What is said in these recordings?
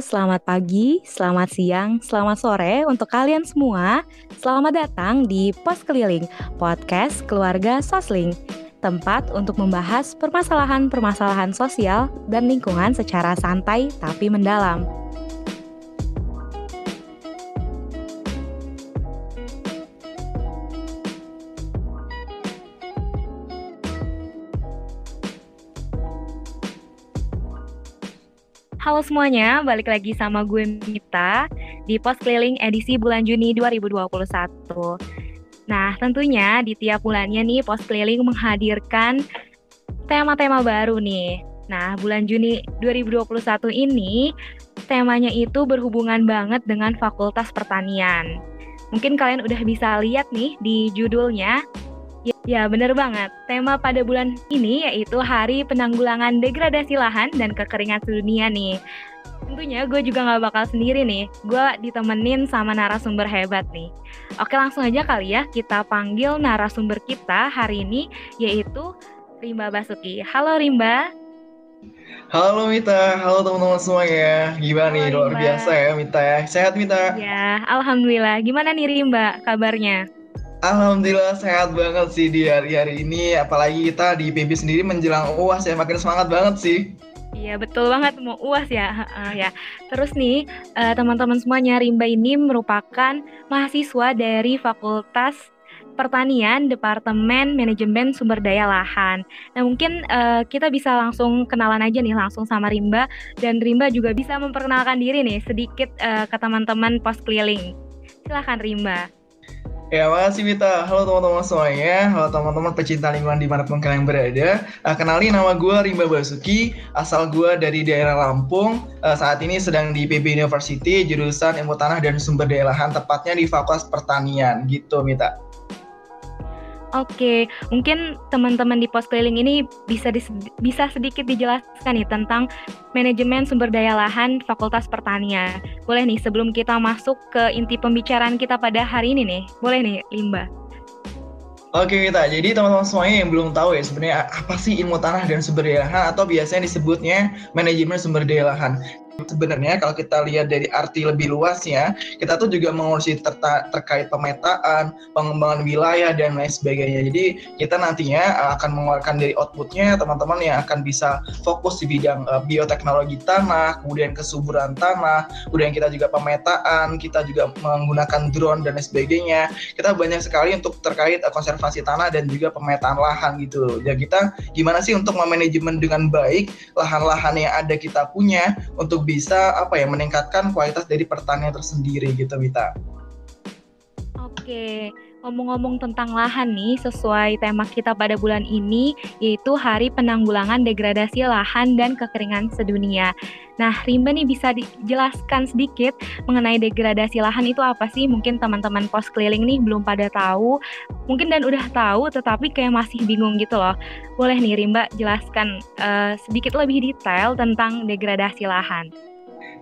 selamat pagi, selamat siang, selamat sore untuk kalian semua. Selamat datang di Pos Keliling, podcast keluarga Sosling. Tempat untuk membahas permasalahan-permasalahan sosial dan lingkungan secara santai tapi mendalam. Halo semuanya, balik lagi sama gue Mita di Pos Keliling edisi bulan Juni 2021. Nah, tentunya di tiap bulannya nih Pos Keliling menghadirkan tema-tema baru nih. Nah, bulan Juni 2021 ini temanya itu berhubungan banget dengan Fakultas Pertanian. Mungkin kalian udah bisa lihat nih di judulnya Ya, bener banget. Tema pada bulan ini yaitu Hari Penanggulangan Degradasi Lahan dan Kekeringan Sedunia nih. Tentunya gue juga gak bakal sendiri nih. Gue ditemenin sama narasumber hebat nih. Oke langsung aja kali ya kita panggil narasumber kita hari ini yaitu Rimba Basuki. Halo Rimba. Halo Mita, halo teman-teman semuanya. Gimana nih, luar biasa ya Mita ya. Sehat Mita? Ya, Alhamdulillah. Gimana nih Rimba kabarnya? Alhamdulillah sehat banget sih di hari-hari ini. Apalagi kita di PB sendiri menjelang UAS ya makin semangat banget sih. Iya betul banget mau uas ya, uh, ya. Terus nih uh, teman-teman semuanya Rimba ini merupakan mahasiswa dari Fakultas Pertanian Departemen Manajemen Sumber Daya Lahan. Nah mungkin uh, kita bisa langsung kenalan aja nih langsung sama Rimba dan Rimba juga bisa memperkenalkan diri nih sedikit uh, ke teman-teman pos keliling. Silahkan Rimba. Ya, makasih Mita. Halo teman-teman semuanya. Halo teman-teman pecinta lingkungan di mana pun kalian berada. Uh, kenali nama gue Rimba Basuki. Asal gue dari daerah Lampung. Uh, saat ini sedang di PB University, jurusan Ilmu Tanah dan Sumber Daya Lahan, tepatnya di Fakultas Pertanian. Gitu, Mita. Oke, mungkin teman-teman di pos keliling ini bisa bisa sedikit dijelaskan nih tentang manajemen sumber daya lahan Fakultas Pertanian. Boleh nih sebelum kita masuk ke inti pembicaraan kita pada hari ini nih. Boleh nih, Limba. Oke kita, jadi teman-teman semuanya yang belum tahu ya sebenarnya apa sih ilmu tanah dan sumber daya lahan atau biasanya disebutnya manajemen sumber daya lahan. Sebenarnya kalau kita lihat dari arti lebih luasnya, kita tuh juga mengurusi ter terkait pemetaan, pengembangan wilayah dan lain sebagainya. Jadi kita nantinya uh, akan mengeluarkan dari outputnya teman-teman yang akan bisa fokus di bidang uh, bioteknologi tanah, kemudian kesuburan tanah, kemudian kita juga pemetaan, kita juga menggunakan drone dan lain sebagainya. Kita banyak sekali untuk terkait uh, konservasi tanah dan juga pemetaan lahan gitu. Ya kita gimana sih untuk memanajemen dengan baik lahan-lahan yang ada kita punya untuk bisa apa ya meningkatkan kualitas dari pertanian tersendiri gitu Mita. Oke, ngomong-ngomong tentang lahan nih, sesuai tema kita pada bulan ini, yaitu Hari Penanggulangan Degradasi Lahan dan Kekeringan Sedunia. Nah, Rimba nih bisa dijelaskan sedikit mengenai degradasi lahan itu apa sih? Mungkin teman-teman pos keliling nih belum pada tahu, mungkin dan udah tahu, tetapi kayak masih bingung gitu loh. Boleh nih Rimba jelaskan uh, sedikit lebih detail tentang degradasi lahan.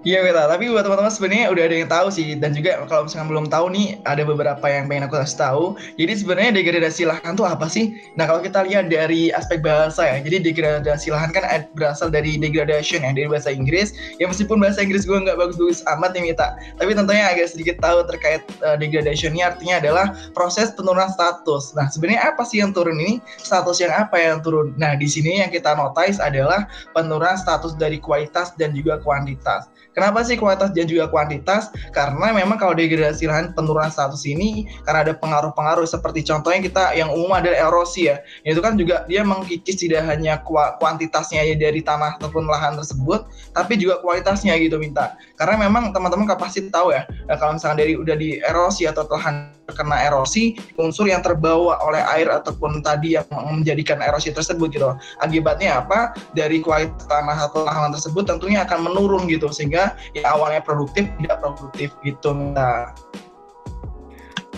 Iya Mita, tapi buat teman-teman sebenarnya udah ada yang tahu sih dan juga kalau misalkan belum tahu nih ada beberapa yang pengen aku kasih tahu. Jadi sebenarnya degradasi lahan itu apa sih? Nah kalau kita lihat dari aspek bahasa ya, jadi degradasi lahan kan berasal dari degradation ya dari bahasa Inggris. Ya meskipun bahasa Inggris gue nggak bagus-bagus amat nih Mita, tapi tentunya agak sedikit tahu terkait uh, degradationnya artinya adalah proses penurunan status. Nah sebenarnya apa sih yang turun ini? Status yang apa yang turun? Nah di sini yang kita notice adalah penurunan status dari kualitas dan juga kuantitas. Kenapa sih kualitas dan juga kuantitas? Karena memang kalau degradasi lahan penurunan status ini karena ada pengaruh-pengaruh seperti contohnya kita yang umum adalah erosi ya. Itu kan juga dia mengkikis tidak hanya kuantitasnya ya dari tanah ataupun lahan tersebut, tapi juga kualitasnya gitu minta. Karena memang teman-teman pasti tahu ya, kalau misalnya dari udah di erosi atau lahan terkena erosi, unsur yang terbawa oleh air ataupun tadi yang menjadikan erosi tersebut gitu. Akibatnya apa? Dari kualitas tanah atau lahan tersebut tentunya akan menurun gitu sehingga yang awalnya produktif tidak produktif gitu nah.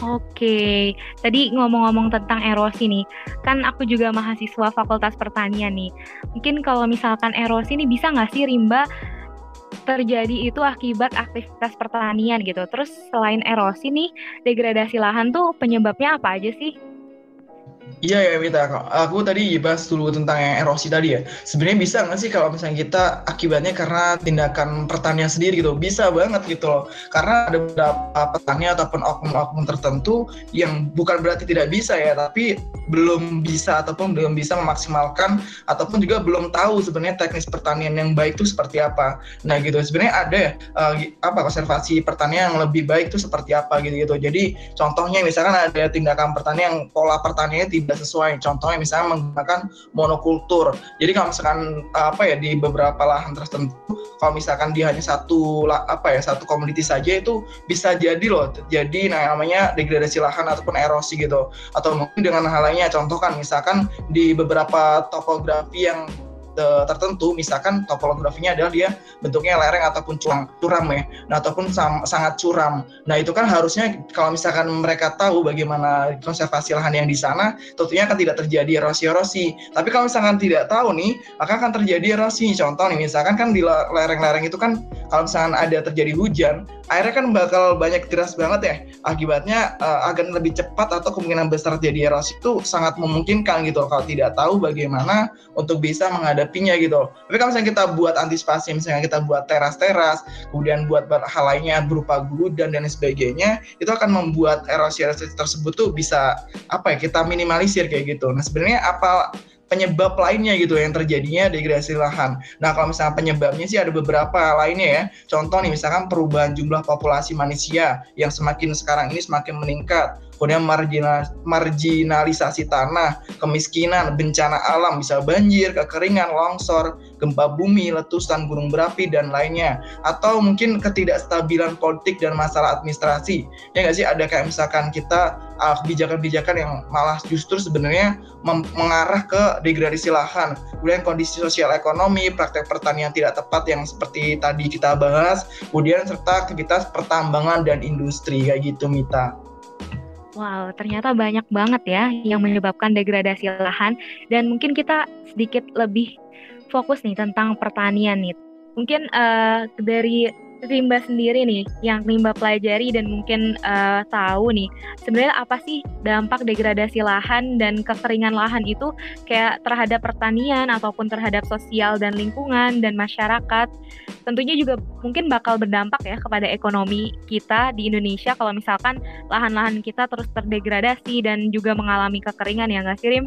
Oke, tadi ngomong-ngomong tentang erosi nih, kan aku juga mahasiswa Fakultas Pertanian nih. Mungkin kalau misalkan erosi nih bisa nggak sih Rimba terjadi itu akibat aktivitas pertanian gitu. Terus selain erosi nih, degradasi lahan tuh penyebabnya apa aja sih? Iya ya Mita, aku tadi bahas dulu tentang yang erosi tadi ya. Sebenarnya bisa nggak sih kalau misalnya kita akibatnya karena tindakan pertanian sendiri gitu? Bisa banget gitu loh. Karena ada beberapa petani ataupun oknum-oknum tertentu yang bukan berarti tidak bisa ya, tapi belum bisa ataupun belum bisa memaksimalkan ataupun juga belum tahu sebenarnya teknis pertanian yang baik itu seperti apa. Nah gitu. Sebenarnya ada uh, apa konservasi pertanian yang lebih baik itu seperti apa gitu gitu. Jadi contohnya misalkan ada tindakan pertanian yang pola pertaniannya tidak sesuai. Contohnya misalnya menggunakan monokultur. Jadi kalau misalkan apa ya di beberapa lahan tertentu, kalau misalkan dia hanya satu apa ya satu komoditi saja itu bisa jadi loh. Jadi nah namanya degradasi lahan ataupun erosi gitu. Atau mungkin dengan hal lainnya contoh kan misalkan di beberapa topografi yang tertentu misalkan topografinya adalah dia bentuknya lereng ataupun curam, curam ya. Nah ataupun sam, sangat curam. Nah itu kan harusnya kalau misalkan mereka tahu bagaimana konservasi lahan yang di sana tentunya akan tidak terjadi erosi-erosi tapi kalau misalkan tidak tahu nih maka akan terjadi erosi. Contoh nih misalkan kan di lereng-lereng itu kan kalau misalkan ada terjadi hujan airnya kan bakal banyak deras banget ya. Akibatnya uh, akan lebih cepat atau kemungkinan besar terjadi erosi itu sangat memungkinkan gitu. Kalau tidak tahu bagaimana untuk bisa menghadapinya gitu. Tapi kalau misalnya kita buat antisipasi misalnya kita buat teras-teras kemudian buat hal lainnya berupa guludan dan sebagainya itu akan membuat erosi-erosi tersebut tuh bisa apa ya kita minimalisir kayak gitu. Nah sebenarnya apa penyebab lainnya gitu yang terjadinya degradasi lahan. Nah kalau misalnya penyebabnya sih ada beberapa lainnya ya. Contoh nih misalkan perubahan jumlah populasi manusia yang semakin sekarang ini semakin meningkat kemudian marginal, marginalisasi tanah, kemiskinan, bencana alam, bisa banjir, kekeringan, longsor, gempa bumi, letusan gunung berapi, dan lainnya. Atau mungkin ketidakstabilan politik dan masalah administrasi. Ya nggak sih, ada kayak misalkan kita uh, kebijakan-kebijakan uh, yang malah justru sebenarnya mengarah ke degradasi lahan. Kemudian kondisi sosial ekonomi, praktek pertanian tidak tepat yang seperti tadi kita bahas, kemudian serta aktivitas pertambangan dan industri kayak gitu Mita. Wow, ternyata banyak banget ya yang menyebabkan degradasi lahan dan mungkin kita sedikit lebih fokus nih tentang pertanian nih. Mungkin uh, dari Rimba sendiri nih yang Rimba pelajari dan mungkin uh, tahu nih sebenarnya apa sih dampak degradasi lahan dan kekeringan lahan itu kayak terhadap pertanian ataupun terhadap sosial dan lingkungan dan masyarakat tentunya juga mungkin bakal berdampak ya kepada ekonomi kita di Indonesia kalau misalkan lahan-lahan kita terus terdegradasi dan juga mengalami kekeringan ya nggak sih Rim?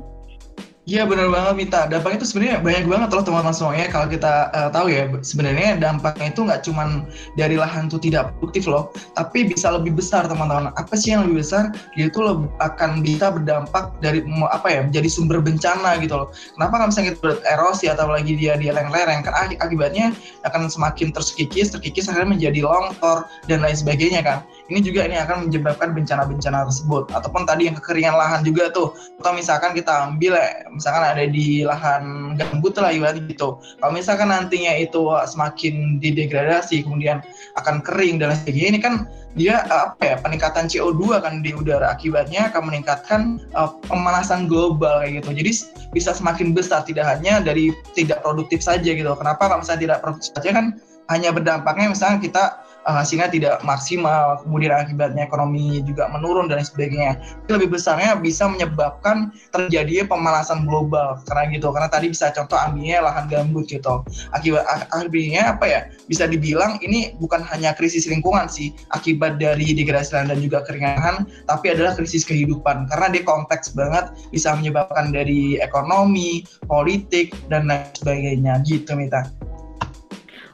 Iya benar banget Mita. Dampaknya itu sebenarnya banyak banget loh teman-teman semuanya. Kalau kita uh, tahu ya sebenarnya dampaknya itu nggak cuma dari lahan itu tidak produktif loh, tapi bisa lebih besar teman-teman. Apa sih yang lebih besar? Dia itu akan bisa berdampak dari apa ya menjadi sumber bencana gitu loh. Kenapa kalau misalnya kita erosi atau lagi dia di lereng-lereng kan akibatnya akan semakin terkikis, terkikis akhirnya menjadi longsor dan lain sebagainya kan. Ini juga ini akan menyebabkan bencana-bencana tersebut ataupun tadi yang kekeringan lahan juga tuh. Atau misalkan kita ambil ya, misalkan ada di lahan gambut lah ibaratnya gitu. Kalau misalkan nantinya itu semakin didegradasi kemudian akan kering dan sebagainya ini kan dia apa ya peningkatan CO2 kan di udara akibatnya akan meningkatkan uh, pemanasan global kayak gitu. Jadi bisa semakin besar tidak hanya dari tidak produktif saja gitu. Kenapa kalau misalnya tidak produktif saja kan hanya berdampaknya misalnya kita uh, hasilnya tidak maksimal, kemudian akibatnya ekonomi juga menurun dan sebagainya. Tapi lebih besarnya bisa menyebabkan terjadi pemanasan global karena gitu. Karena tadi bisa contoh ambilnya lahan gambut gitu. Akibat akhirnya apa ya? Bisa dibilang ini bukan hanya krisis lingkungan sih akibat dari degradasi lahan dan juga keringanan, tapi adalah krisis kehidupan karena dia kompleks banget bisa menyebabkan dari ekonomi, politik dan lain sebagainya gitu Mita.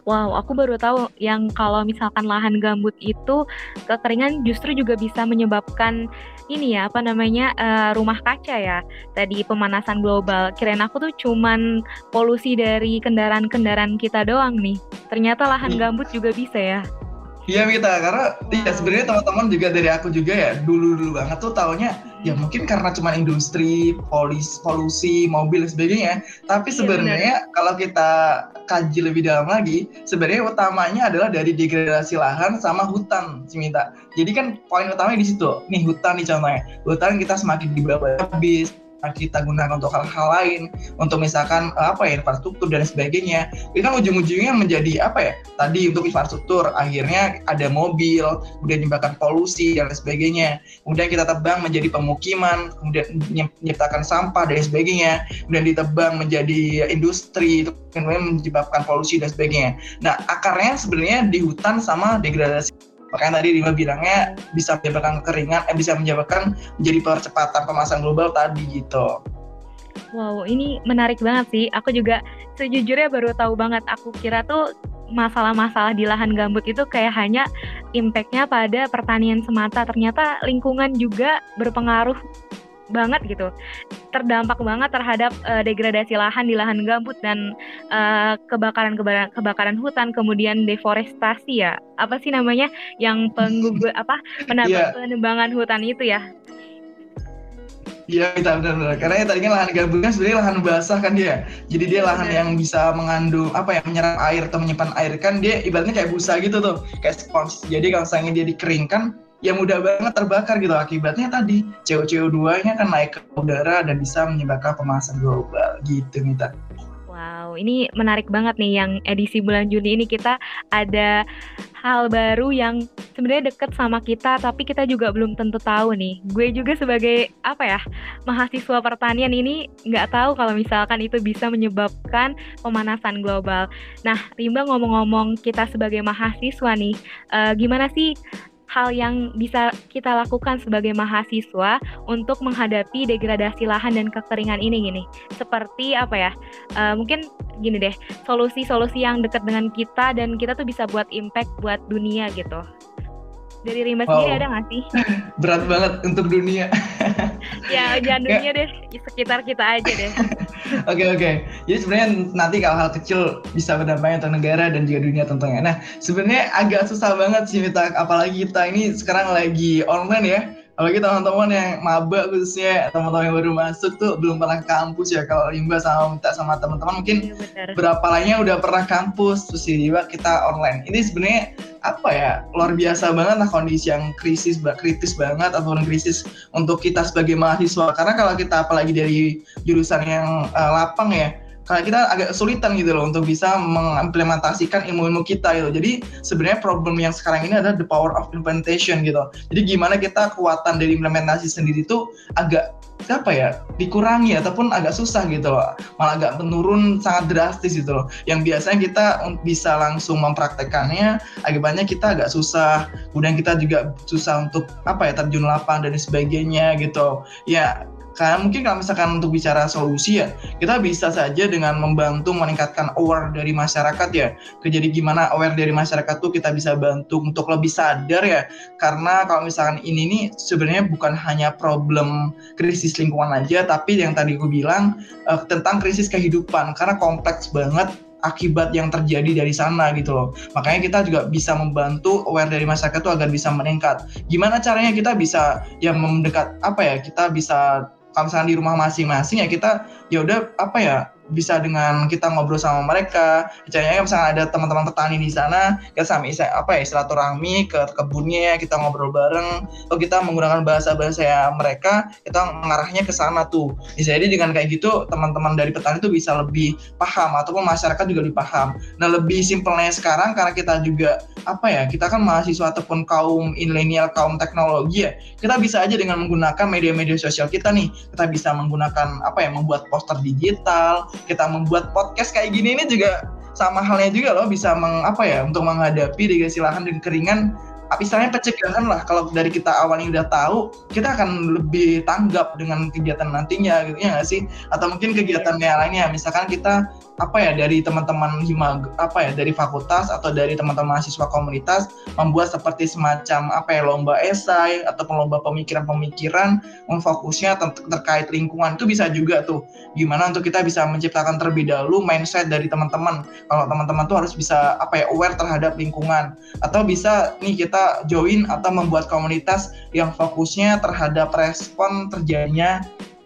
Wow, aku baru tahu yang kalau misalkan lahan gambut itu kekeringan justru juga bisa menyebabkan ini ya apa namanya uh, rumah kaca ya. Tadi pemanasan global. Kirain aku tuh cuman polusi dari kendaraan-kendaraan kita doang nih. Ternyata lahan iya. gambut juga bisa ya. Iya Mita, karena ya sebenarnya teman-teman juga dari aku juga ya dulu-dulu banget tuh taunya ya mungkin karena cuma industri, polis, polusi, mobil dan sebagainya. Tapi iya, sebenarnya iya, kalau kita kaji lebih dalam lagi, sebenarnya utamanya adalah dari degradasi lahan sama hutan, si Mita. Jadi kan poin utamanya di situ. Nih hutan nih contohnya. Hutan kita semakin dibawa habis, kita gunakan untuk hal-hal lain, untuk misalkan eh, apa ya infrastruktur dan sebagainya, itu kan ujung-ujungnya menjadi apa ya? Tadi untuk infrastruktur, akhirnya ada mobil, kemudian menyebabkan polusi dan sebagainya. Kemudian kita tebang menjadi pemukiman, kemudian menciptakan sampah dan sebagainya, kemudian ditebang menjadi industri, kemudian menyebabkan polusi dan sebagainya. Nah, akarnya sebenarnya di hutan sama degradasi Makanya tadi Rima bilangnya bisa menyebabkan kekeringan, eh, bisa menyebabkan menjadi percepatan pemasangan global tadi gitu. Wow, ini menarik banget sih. Aku juga sejujurnya baru tahu banget. Aku kira tuh masalah-masalah di lahan gambut itu kayak hanya impactnya pada pertanian semata. Ternyata lingkungan juga berpengaruh banget gitu terdampak banget terhadap uh, degradasi lahan di lahan gambut dan uh, kebakaran kebakaran kebakaran hutan kemudian deforestasi ya apa sih namanya yang penggugur apa penambang yeah. penebangan hutan itu ya Iya, kita benar-benar. Karena ya tadi kan lahan gambut kan sebenarnya lahan basah kan dia. Jadi dia lahan yang bisa mengandung apa ya menyerap air atau menyimpan air kan dia ibaratnya kayak busa gitu tuh, kayak spons. Jadi kalau misalnya dia dikeringkan, ya mudah banget terbakar gitu akibatnya tadi CO2-nya kan naik ke udara dan bisa menyebabkan pemanasan global gitu Mita. Wow, ini menarik banget nih yang edisi bulan Juni ini kita ada hal baru yang sebenarnya deket sama kita tapi kita juga belum tentu tahu nih. Gue juga sebagai apa ya mahasiswa pertanian ini nggak tahu kalau misalkan itu bisa menyebabkan pemanasan global. Nah, Rimba ngomong-ngomong kita sebagai mahasiswa nih, uh, gimana sih hal yang bisa kita lakukan sebagai mahasiswa untuk menghadapi degradasi lahan dan kekeringan ini gini seperti apa ya uh, mungkin gini deh solusi-solusi yang dekat dengan kita dan kita tuh bisa buat impact buat dunia gitu dari Rimba wow. sendiri ada nggak sih? Berat banget untuk dunia. ya jangan dunia deh, sekitar kita aja deh. Oke oke. Okay. Jadi sebenarnya nanti kalau hal kecil bisa berdampak untuk negara dan juga dunia tentunya. Nah sebenarnya agak susah banget sih kita, apalagi kita ini sekarang lagi online ya apalagi teman-teman yang maba khususnya teman-teman yang baru masuk tuh belum pernah kampus ya kalau Limba sama minta sama teman-teman mungkin ya, berapa lainnya udah pernah kampus terus tiba kita online ini sebenarnya apa ya luar biasa banget lah kondisi yang krisis kritis banget ataupun krisis untuk kita sebagai mahasiswa. Karena kalau kita apalagi dari jurusan yang uh, lapang ya kita agak kesulitan gitu loh untuk bisa mengimplementasikan ilmu-ilmu kita gitu. Jadi sebenarnya problem yang sekarang ini adalah the power of implementation gitu. Jadi gimana kita kekuatan dari implementasi sendiri itu agak siapa ya dikurangi ataupun agak susah gitu loh malah agak menurun sangat drastis gitu loh yang biasanya kita bisa langsung mempraktekannya akibatnya kita agak susah kemudian kita juga susah untuk apa ya terjun lapang dan sebagainya gitu ya karena mungkin kalau misalkan untuk bicara solusi ya, kita bisa saja dengan membantu meningkatkan aware dari masyarakat ya. Jadi gimana aware dari masyarakat tuh kita bisa bantu untuk lebih sadar ya. Karena kalau misalkan ini nih sebenarnya bukan hanya problem krisis lingkungan aja, tapi yang tadi gue bilang uh, tentang krisis kehidupan. Karena kompleks banget akibat yang terjadi dari sana gitu loh. Makanya kita juga bisa membantu aware dari masyarakat itu agar bisa meningkat. Gimana caranya kita bisa yang mendekat apa ya? Kita bisa kalau misalnya di rumah masing-masing ya kita ya udah apa ya bisa dengan kita ngobrol sama mereka. Misalnya misalnya ada teman-teman petani di sana kita sama apa ya silaturahmi ke kebunnya kita ngobrol bareng. Atau kita menggunakan bahasa-bahasa ya mereka kita mengarahnya ke sana tuh. Jadi dengan kayak gitu teman-teman dari petani itu bisa lebih paham ataupun masyarakat juga lebih paham. Nah lebih simpelnya sekarang karena kita juga apa ya kita kan mahasiswa ataupun kaum milenial kaum teknologi ya kita bisa aja dengan menggunakan media-media sosial kita nih. Kita bisa menggunakan apa ya membuat poster digital kita membuat podcast kayak gini ini juga sama halnya juga loh bisa meng, apa ya untuk menghadapi degradasi lahan dan keringan istilahnya pencegahan lah. Kalau dari kita awalnya udah tahu kita akan lebih tanggap dengan kegiatan nantinya gitu ya nggak sih? Atau mungkin kegiatan yang lainnya misalkan kita apa ya dari teman-teman hima apa ya dari fakultas atau dari teman-teman mahasiswa komunitas membuat seperti semacam apa ya lomba esai atau lomba pemikiran-pemikiran fokusnya ter terkait lingkungan. Itu bisa juga tuh gimana untuk kita bisa menciptakan terlebih dahulu mindset dari teman-teman. Kalau teman-teman tuh harus bisa apa ya aware terhadap lingkungan. Atau bisa nih kita join atau membuat komunitas yang fokusnya terhadap respon terjadinya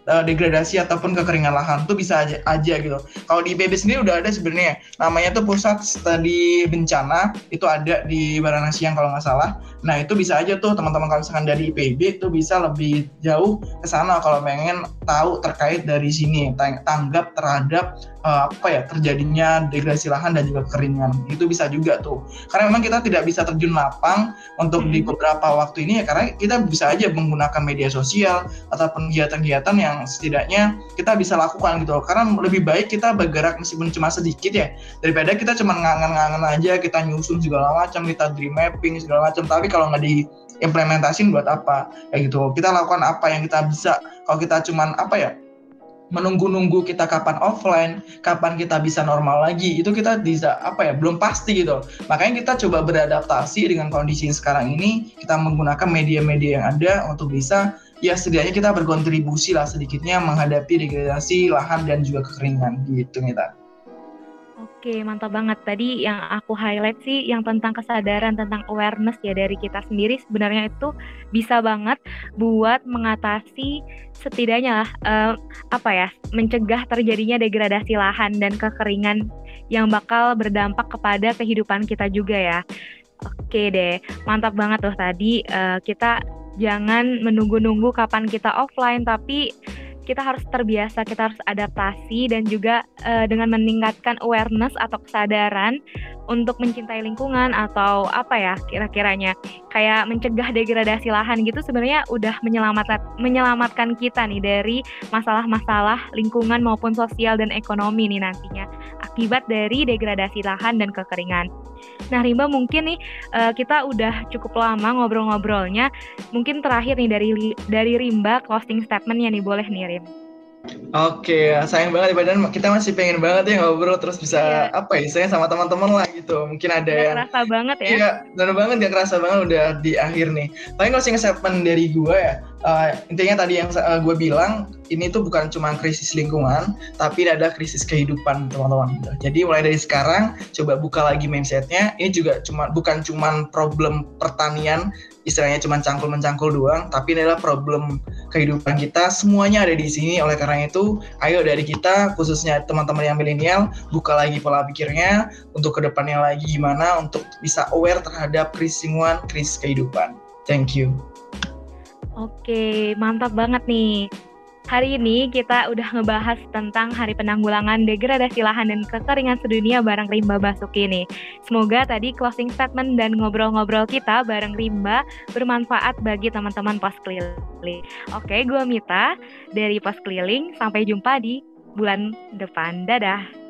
uh, degradasi ataupun kekeringan lahan tuh bisa aja, aja gitu. Kalau di IPB sendiri udah ada sebenarnya namanya tuh pusat studi bencana itu ada di Baranasiang kalau nggak salah. Nah itu bisa aja tuh teman-teman kalau misalkan dari IPB itu bisa lebih jauh ke sana kalau pengen tahu terkait dari sini tanggap terhadap uh, apa ya terjadinya degradasi lahan dan juga kekeringan. Itu bisa juga tuh. Karena memang kita tidak bisa terjun lapang untuk hmm. di beberapa waktu ini ya karena kita bisa aja menggunakan media sosial atau kegiatan-kegiatan yang setidaknya kita bisa lakukan gitu karena lebih baik kita bergerak meskipun cuma sedikit ya daripada kita cuma ngangen-ngangen aja kita nyusun segala macam kita dream mapping segala macam. Tapi kalau nggak di implementasin buat apa? Kayak gitu. Kita lakukan apa yang kita bisa. Kalau kita cuman apa ya menunggu-nunggu kita kapan offline, kapan kita bisa normal lagi, itu kita bisa apa ya belum pasti gitu. Makanya kita coba beradaptasi dengan kondisi sekarang ini, kita menggunakan media-media yang ada untuk bisa ya setidaknya kita berkontribusi lah sedikitnya menghadapi degradasi lahan dan juga kekeringan. Gitu kita. Oke, mantap banget. Tadi yang aku highlight sih yang tentang kesadaran, tentang awareness ya dari kita sendiri sebenarnya itu bisa banget buat mengatasi setidaknya lah uh, apa ya, mencegah terjadinya degradasi lahan dan kekeringan yang bakal berdampak kepada kehidupan kita juga ya. Oke deh, mantap banget tuh tadi uh, kita jangan menunggu-nunggu kapan kita offline tapi kita harus terbiasa, kita harus adaptasi dan juga uh, dengan meningkatkan awareness atau kesadaran untuk mencintai lingkungan atau apa ya kira-kiranya kayak mencegah degradasi lahan gitu sebenarnya udah menyelamatkan menyelamatkan kita nih dari masalah-masalah lingkungan maupun sosial dan ekonomi nih nantinya akibat dari degradasi lahan dan kekeringan. Nah, Rimba mungkin nih uh, kita udah cukup lama ngobrol-ngobrolnya. Mungkin terakhir nih dari dari Rimba closing statementnya nih boleh nih Rim. Oke, sayang banget ya badan kita masih pengen banget ya ngobrol terus bisa iya. apa ya, saya sama teman-teman lah gitu. Mungkin ada gak yang kerasa banget ya. Iya, benar banget gak kerasa banget udah di akhir nih. Paling sih statement dari gue ya, uh, intinya tadi yang uh, gue bilang ini tuh bukan cuma krisis lingkungan, tapi ada krisis kehidupan teman-teman. Jadi mulai dari sekarang coba buka lagi mindsetnya. Ini juga cuma bukan cuma problem pertanian istilahnya cuma cangkul mencangkul doang, tapi ini adalah problem kehidupan kita. Semuanya ada di sini. Oleh karena itu, ayo dari kita, khususnya teman-teman yang milenial, buka lagi pola pikirnya untuk ke depannya lagi gimana untuk bisa aware terhadap krisis lingkungan, krisis kehidupan. Thank you. Oke, mantap banget nih. Hari ini kita udah ngebahas tentang Hari Penanggulangan Degradasi Lahan dan Kekeringan Sedunia bareng Rimba Basuki nih. Semoga tadi closing statement dan ngobrol-ngobrol kita bareng Rimba bermanfaat bagi teman-teman pos keliling. Oke, gue Mita dari pos keliling. Sampai jumpa di bulan depan. Dadah.